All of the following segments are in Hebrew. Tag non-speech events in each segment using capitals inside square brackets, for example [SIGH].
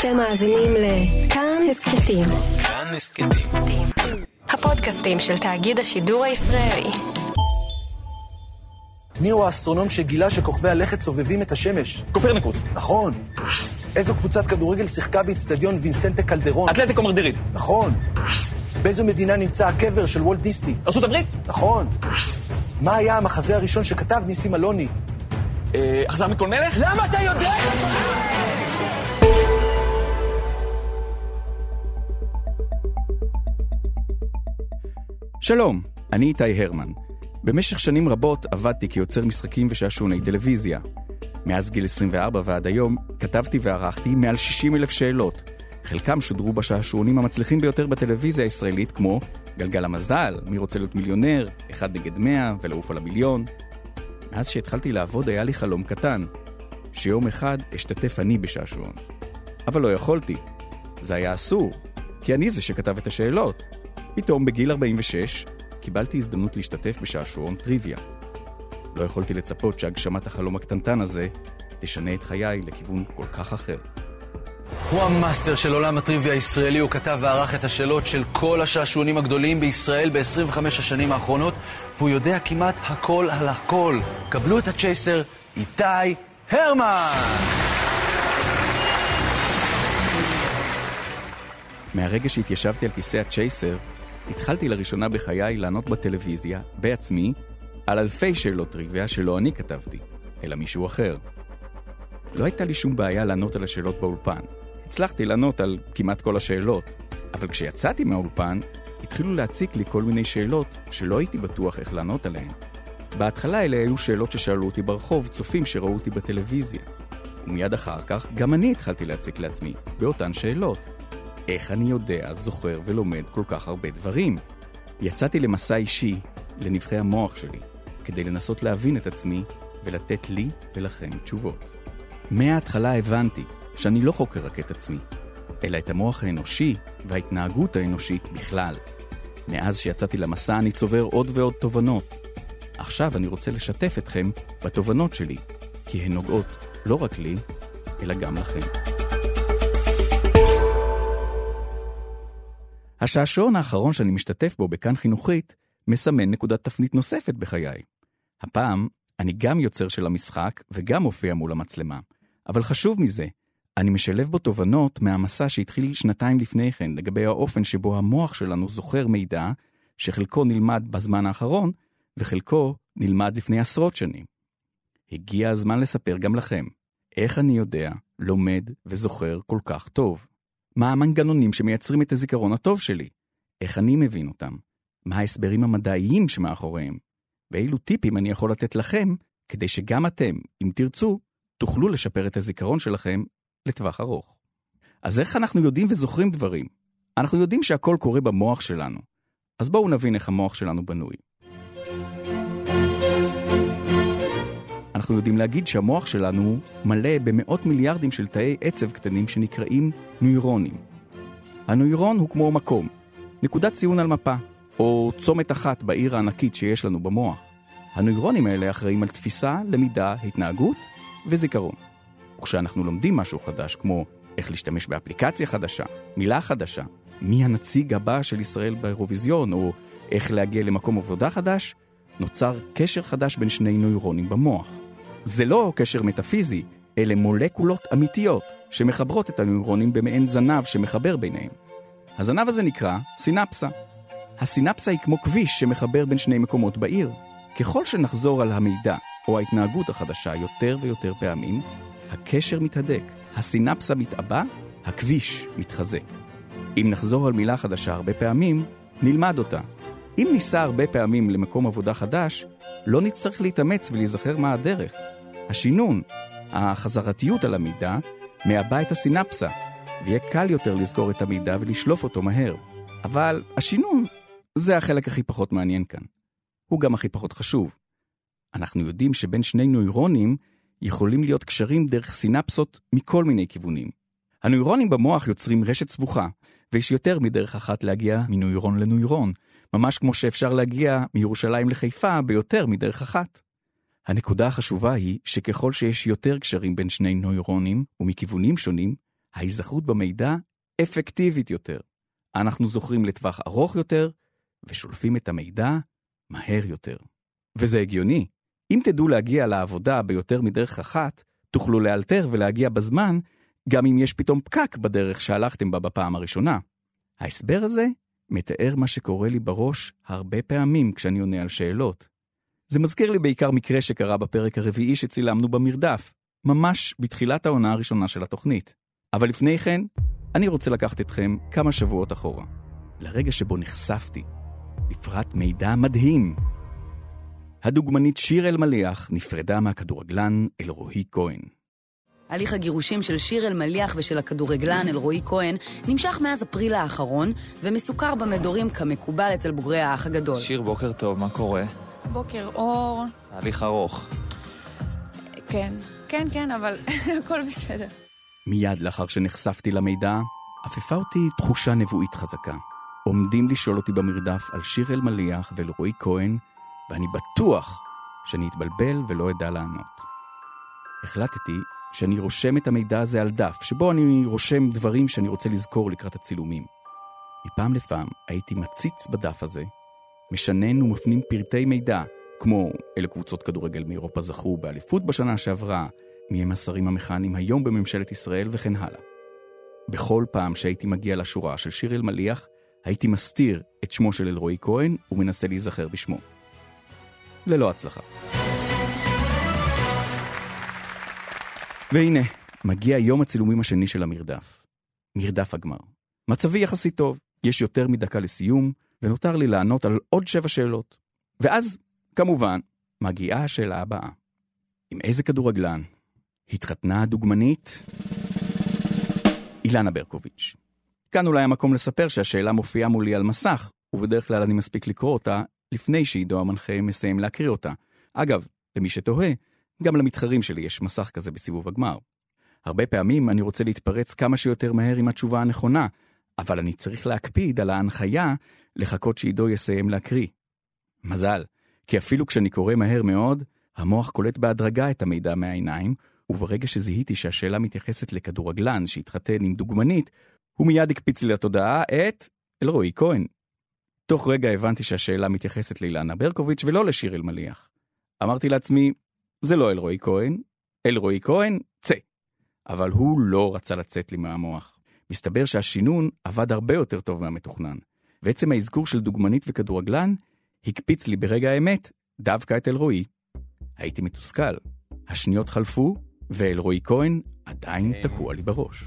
אתם מאזינים לכאן הסכתים. כאן הסכתים. הפודקאסטים של תאגיד השידור הישראלי. מי הוא האסטרונום שגילה שכוכבי הלכת סובבים את השמש? קופרניקוס. נכון. איזו קבוצת כדורגל שיחקה באיצטדיון וינסנטה קלדרון? אתלטיקו מדריד. נכון. באיזו מדינה נמצא הקבר של וולט דיסני? ארצות הברית. נכון. מה היה המחזה הראשון שכתב ניסים אלוני? אה, אכזר מכל מלך? למה אתה יודע? שלום, אני איתי הרמן. במשך שנים רבות עבדתי כיוצר משחקים ושעשוני טלוויזיה. מאז גיל 24 ועד היום כתבתי וערכתי מעל 60 אלף שאלות. חלקם שודרו בשעשועונים המצליחים ביותר בטלוויזיה הישראלית כמו גלגל המזל, מי רוצה להיות מיליונר, אחד נגד 100 ולעוף על המיליון. מאז שהתחלתי לעבוד היה לי חלום קטן, שיום אחד אשתתף אני בשעשועון. אבל לא יכולתי. זה היה אסור, כי אני זה שכתב את השאלות. פתאום בגיל 46 קיבלתי הזדמנות להשתתף בשעשועון טריוויה. לא יכולתי לצפות שהגשמת החלום הקטנטן הזה תשנה את חיי לכיוון כל כך אחר. הוא המאסטר של עולם הטריוויה הישראלי, הוא כתב וערך את השאלות של כל השעשועונים הגדולים בישראל ב-25 השנים האחרונות, והוא יודע כמעט הכל על הכל. קבלו את הצ'ייסר, איתי הרמן! מהרגע שהתיישבתי על כיסא הצ'ייסר, התחלתי לראשונה בחיי לענות בטלוויזיה, בעצמי, על אלפי שאלות טריוויה שלא אני כתבתי, אלא מישהו אחר. לא הייתה לי שום בעיה לענות על השאלות באולפן. הצלחתי לענות על כמעט כל השאלות, אבל כשיצאתי מהאולפן, התחילו להציק לי כל מיני שאלות שלא הייתי בטוח איך לענות עליהן. בהתחלה אלה היו שאלות ששאלו אותי ברחוב, צופים שראו אותי בטלוויזיה. ומיד אחר כך, גם אני התחלתי להציק לעצמי, באותן שאלות. איך אני יודע, זוכר ולומד כל כך הרבה דברים? יצאתי למסע אישי, לנבחי המוח שלי, כדי לנסות להבין את עצמי ולתת לי ולכם תשובות. מההתחלה הבנתי שאני לא חוקר רק את עצמי, אלא את המוח האנושי וההתנהגות האנושית בכלל. מאז שיצאתי למסע אני צובר עוד ועוד תובנות. עכשיו אני רוצה לשתף אתכם בתובנות שלי, כי הן נוגעות לא רק לי, אלא גם לכם. השעשועון האחרון שאני משתתף בו בכאן חינוכית, מסמן נקודת תפנית נוספת בחיי. הפעם, אני גם יוצר של המשחק וגם מופיע מול המצלמה. אבל חשוב מזה, אני משלב בו תובנות מהמסע שהתחיל שנתיים לפני כן, לגבי האופן שבו המוח שלנו זוכר מידע, שחלקו נלמד בזמן האחרון, וחלקו נלמד לפני עשרות שנים. הגיע הזמן לספר גם לכם, איך אני יודע, לומד וזוכר כל כך טוב. מה המנגנונים שמייצרים את הזיכרון הטוב שלי? איך אני מבין אותם? מה ההסברים המדעיים שמאחוריהם? ואילו טיפים אני יכול לתת לכם, כדי שגם אתם, אם תרצו, תוכלו לשפר את הזיכרון שלכם לטווח ארוך. אז איך אנחנו יודעים וזוכרים דברים? אנחנו יודעים שהכל קורה במוח שלנו. אז בואו נבין איך המוח שלנו בנוי. אנחנו יודעים להגיד שהמוח שלנו מלא במאות מיליארדים של תאי עצב קטנים שנקראים נוירונים. הנוירון הוא כמו מקום, נקודת ציון על מפה, או צומת אחת בעיר הענקית שיש לנו במוח. הנוירונים האלה אחראים על תפיסה, למידה, התנהגות וזיכרון. וכשאנחנו לומדים משהו חדש, כמו איך להשתמש באפליקציה חדשה, מילה חדשה, מי הנציג הבא של ישראל באירוויזיון, או איך להגיע למקום עבודה חדש, נוצר קשר חדש בין שני נוירונים במוח. זה לא קשר מטאפיזי, אלה מולקולות אמיתיות שמחברות את הנוירונים במעין זנב שמחבר ביניהם. הזנב הזה נקרא סינפסה. הסינפסה היא כמו כביש שמחבר בין שני מקומות בעיר. ככל שנחזור על המידע או ההתנהגות החדשה יותר ויותר פעמים, הקשר מתהדק, הסינפסה מתעבה, הכביש מתחזק. אם נחזור על מילה חדשה הרבה פעמים, נלמד אותה. אם ניסע הרבה פעמים למקום עבודה חדש, לא נצטרך להתאמץ ולהיזכר מה הדרך. השינון, החזרתיות על המידע, מעבה את הסינפסה, ויהיה קל יותר לזכור את המידע ולשלוף אותו מהר. אבל השינון זה החלק הכי פחות מעניין כאן. הוא גם הכי פחות חשוב. אנחנו יודעים שבין שני נוירונים יכולים להיות קשרים דרך סינפסות מכל מיני כיוונים. הנוירונים במוח יוצרים רשת סבוכה, ויש יותר מדרך אחת להגיע מנוירון לנוירון, ממש כמו שאפשר להגיע מירושלים לחיפה ביותר מדרך אחת. הנקודה החשובה היא שככל שיש יותר קשרים בין שני נוירונים ומכיוונים שונים, ההיזכרות במידע אפקטיבית יותר. אנחנו זוכרים לטווח ארוך יותר, ושולפים את המידע מהר יותר. וזה הגיוני. אם תדעו להגיע לעבודה ביותר מדרך אחת, תוכלו לאלתר ולהגיע בזמן, גם אם יש פתאום פקק בדרך שהלכתם בה בפעם הראשונה. ההסבר הזה מתאר מה שקורה לי בראש הרבה פעמים כשאני עונה על שאלות. זה מזכיר לי בעיקר מקרה שקרה בפרק הרביעי שצילמנו במרדף, ממש בתחילת העונה הראשונה של התוכנית. אבל לפני כן, אני רוצה לקחת אתכם כמה שבועות אחורה, לרגע שבו נחשפתי לפרט מידע מדהים. הדוגמנית שיר אלמליח נפרדה מהכדורגלן אלרועי כהן. הליך הגירושים של שיר אלמליח ושל הכדורגלן אלרועי כהן נמשך מאז אפריל האחרון, ומסוכר במדורים כמקובל אצל בוגרי האח הגדול. שיר, בוקר טוב, מה קורה? בוקר אור. תהליך ארוך. כן, כן, כן, אבל [LAUGHS] הכל בסדר. מיד לאחר שנחשפתי למידע, עפפה אותי תחושה נבואית חזקה. עומדים לשאול אותי במרדף על שיר אלמליח ואלרועי כהן, ואני בטוח שאני אתבלבל ולא אדע לענות. החלטתי שאני רושם את המידע הזה על דף, שבו אני רושם דברים שאני רוצה לזכור לקראת הצילומים. מפעם לפעם הייתי מציץ בדף הזה, משנן ומפנים פרטי מידע, כמו אילו קבוצות כדורגל מאירופה זכו באליפות בשנה שעברה, מי הם השרים המכהנים היום בממשלת ישראל וכן הלאה. בכל פעם שהייתי מגיע לשורה של שיר אלמליח, הייתי מסתיר את שמו של אלרועי כהן ומנסה להיזכר בשמו. ללא הצלחה. והנה, מגיע יום הצילומים השני של המרדף. מרדף הגמר. מצבי יחסית טוב, יש יותר מדקה לסיום, ונותר לי לענות על עוד שבע שאלות. ואז, כמובן, מגיעה השאלה הבאה. עם איזה כדורגלן התחתנה הדוגמנית אילנה ברקוביץ'. כאן אולי המקום לספר שהשאלה מופיעה מולי על מסך, ובדרך כלל אני מספיק לקרוא אותה לפני שעידו המנחה מסיים להקריא אותה. אגב, למי שתוהה, גם למתחרים שלי יש מסך כזה בסיבוב הגמר. הרבה פעמים אני רוצה להתפרץ כמה שיותר מהר עם התשובה הנכונה, אבל אני צריך להקפיד על ההנחיה לחכות שעידו יסיים להקריא. מזל, כי אפילו כשאני קורא מהר מאוד, המוח קולט בהדרגה את המידע מהעיניים, וברגע שזיהיתי שהשאלה מתייחסת לכדורגלן שהתחתן עם דוגמנית, הוא מיד הקפיץ לי לתודעה את אלרועי כהן. תוך רגע הבנתי שהשאלה מתייחסת לאילנה ברקוביץ' ולא לשיר אלמליח. אמרתי לעצמי, זה לא אלרועי כהן, אלרועי כהן, צא. אבל הוא לא רצה לצאת לי מהמוח. מסתבר שהשינון עבד הרבה יותר טוב מהמתוכנן, ועצם האזכור של דוגמנית וכדורגלן הקפיץ לי ברגע האמת דווקא את אלרועי. הייתי מתוסכל. השניות חלפו, ואלרועי כהן עדיין תקוע לי בראש.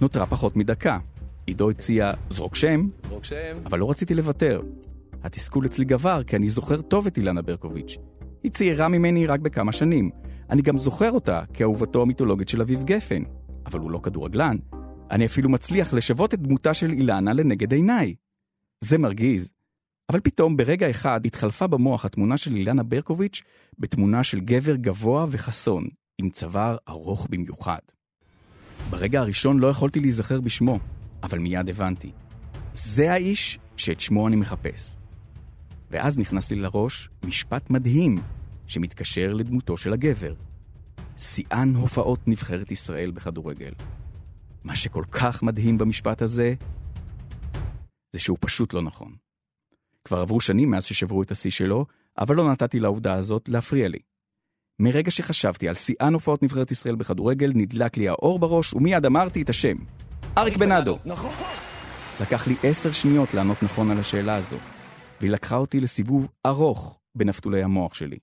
נותרה פחות מדקה. עידו הציע זרוק שם, זרוק שם. אבל לא רציתי לוותר. התסכול אצלי גבר, כי אני זוכר טוב את אילנה ברקוביץ'. היא צעירה ממני רק בכמה שנים. אני גם זוכר אותה כאהובתו המיתולוגית של אביב גפן. אבל הוא לא כדורגלן. אני אפילו מצליח לשוות את דמותה של אילנה לנגד עיניי. זה מרגיז. אבל פתאום, ברגע אחד, התחלפה במוח התמונה של אילנה ברקוביץ' בתמונה של גבר גבוה וחסון, עם צוואר ארוך במיוחד. ברגע הראשון לא יכולתי להיזכר בשמו, אבל מיד הבנתי. זה האיש שאת שמו אני מחפש. ואז נכנס לי לראש משפט מדהים שמתקשר לדמותו של הגבר. שיאן הופעות נבחרת ישראל בכדורגל. מה שכל כך מדהים במשפט הזה, זה שהוא פשוט לא נכון. כבר עברו שנים מאז ששברו את השיא שלו, אבל לא נתתי לעובדה הזאת להפריע לי. מרגע שחשבתי על שיאן הופעות נבחרת ישראל בכדורגל, נדלק לי האור בראש, ומיד אמרתי את השם. אריק בנאדו. נכון. לקח לי עשר שניות לענות נכון על השאלה הזו, והיא לקחה אותי לסיבוב ארוך בנפתולי המוח שלי.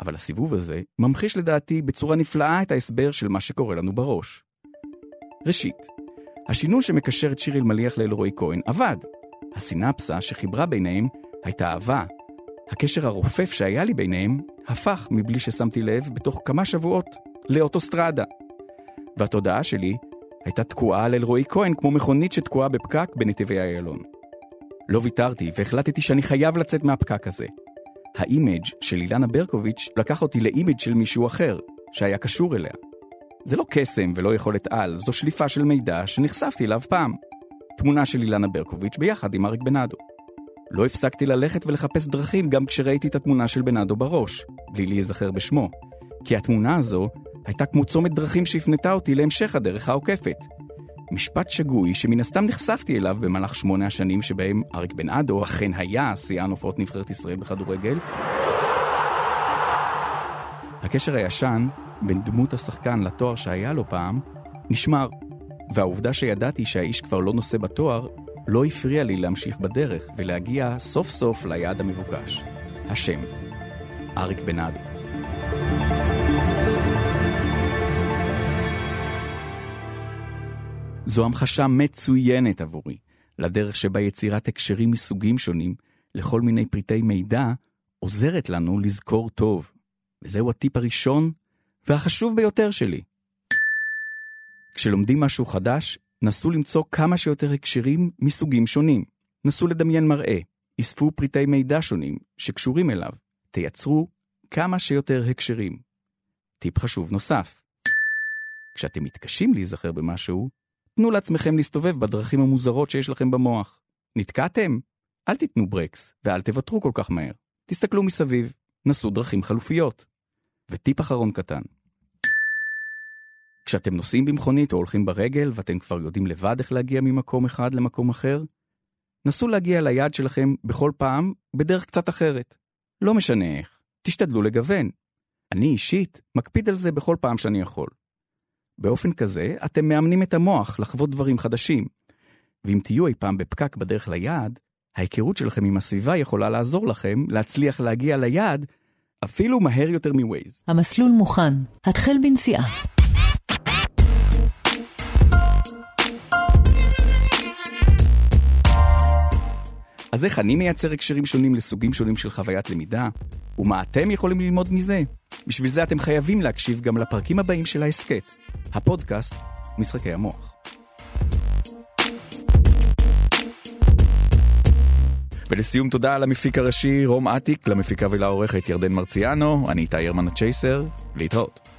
אבל הסיבוב הזה ממחיש לדעתי בצורה נפלאה את ההסבר של מה שקורה לנו בראש. ראשית, השינון שמקשר את שיר אלמליח לאלרועי כהן עבד. הסינפסה שחיברה ביניהם הייתה אהבה. הקשר הרופף שהיה לי ביניהם הפך, מבלי ששמתי לב, בתוך כמה שבועות לאוטוסטרדה. והתודעה שלי הייתה תקועה על אלרועי כהן כמו מכונית שתקועה בפקק בנתיבי איילון. לא ויתרתי והחלטתי שאני חייב לצאת מהפקק הזה. ה image של אילנה ברקוביץ' לקח אותי ל image של מישהו אחר, שהיה קשור אליה. זה לא קסם ולא יכולת על, זו שליפה של מידע שנחשפתי אליו פעם. תמונה של אילנה ברקוביץ' ביחד עם אריק בנאדו. לא הפסקתי ללכת ולחפש דרכים גם כשראיתי את התמונה של בנאדו בראש, בלי להיזכר בשמו. כי התמונה הזו הייתה כמו צומת דרכים שהפנתה אותי להמשך הדרך העוקפת. משפט שגוי שמן הסתם נחשפתי אליו במהלך שמונה השנים שבהם אריק בן אדו אכן היה שיאן הופעות נבחרת ישראל בכדורגל. הקשר הישן בין דמות השחקן לתואר שהיה לו פעם נשמר, והעובדה שידעתי שהאיש כבר לא נושא בתואר לא הפריע לי להמשיך בדרך ולהגיע סוף סוף ליעד המבוקש, השם, אריק בן אדו. זו המחשה מצוינת עבורי, לדרך שבה יצירת הקשרים מסוגים שונים לכל מיני פריטי מידע עוזרת לנו לזכור טוב. וזהו הטיפ הראשון והחשוב ביותר שלי. כשלומדים משהו חדש, נסו למצוא כמה שיותר הקשרים מסוגים שונים. נסו לדמיין מראה, אספו פריטי מידע שונים שקשורים אליו, תייצרו כמה שיותר הקשרים. טיפ חשוב נוסף, כשאתם מתקשים להיזכר במשהו, תנו לעצמכם להסתובב בדרכים המוזרות שיש לכם במוח. נתקעתם? אל תיתנו ברקס, ואל תוותרו כל כך מהר. תסתכלו מסביב, נסו דרכים חלופיות. וטיפ אחרון קטן. כשאתם נוסעים במכונית או הולכים ברגל ואתם כבר יודעים לבד איך להגיע ממקום אחד למקום אחר, נסו להגיע ליעד שלכם בכל פעם בדרך קצת אחרת. לא משנה איך, תשתדלו לגוון. אני אישית מקפיד על זה בכל פעם שאני יכול. באופן כזה, אתם מאמנים את המוח לחוות דברים חדשים. ואם תהיו אי פעם בפקק בדרך ליעד, ההיכרות שלכם עם הסביבה יכולה לעזור לכם להצליח להגיע ליעד אפילו מהר יותר מווייז. המסלול מוכן, התחל בנסיעה. אז איך אני מייצר הקשרים שונים לסוגים שונים של חוויית למידה? ומה אתם יכולים ללמוד מזה? בשביל זה אתם חייבים להקשיב גם לפרקים הבאים של ההסכת, הפודקאסט משחקי המוח. ולסיום תודה למפיק הראשי רום אטיק, למפיקה ולעורכת ירדן מרציאנו, אני איתי הרמן הצ'ייסר, להתראות.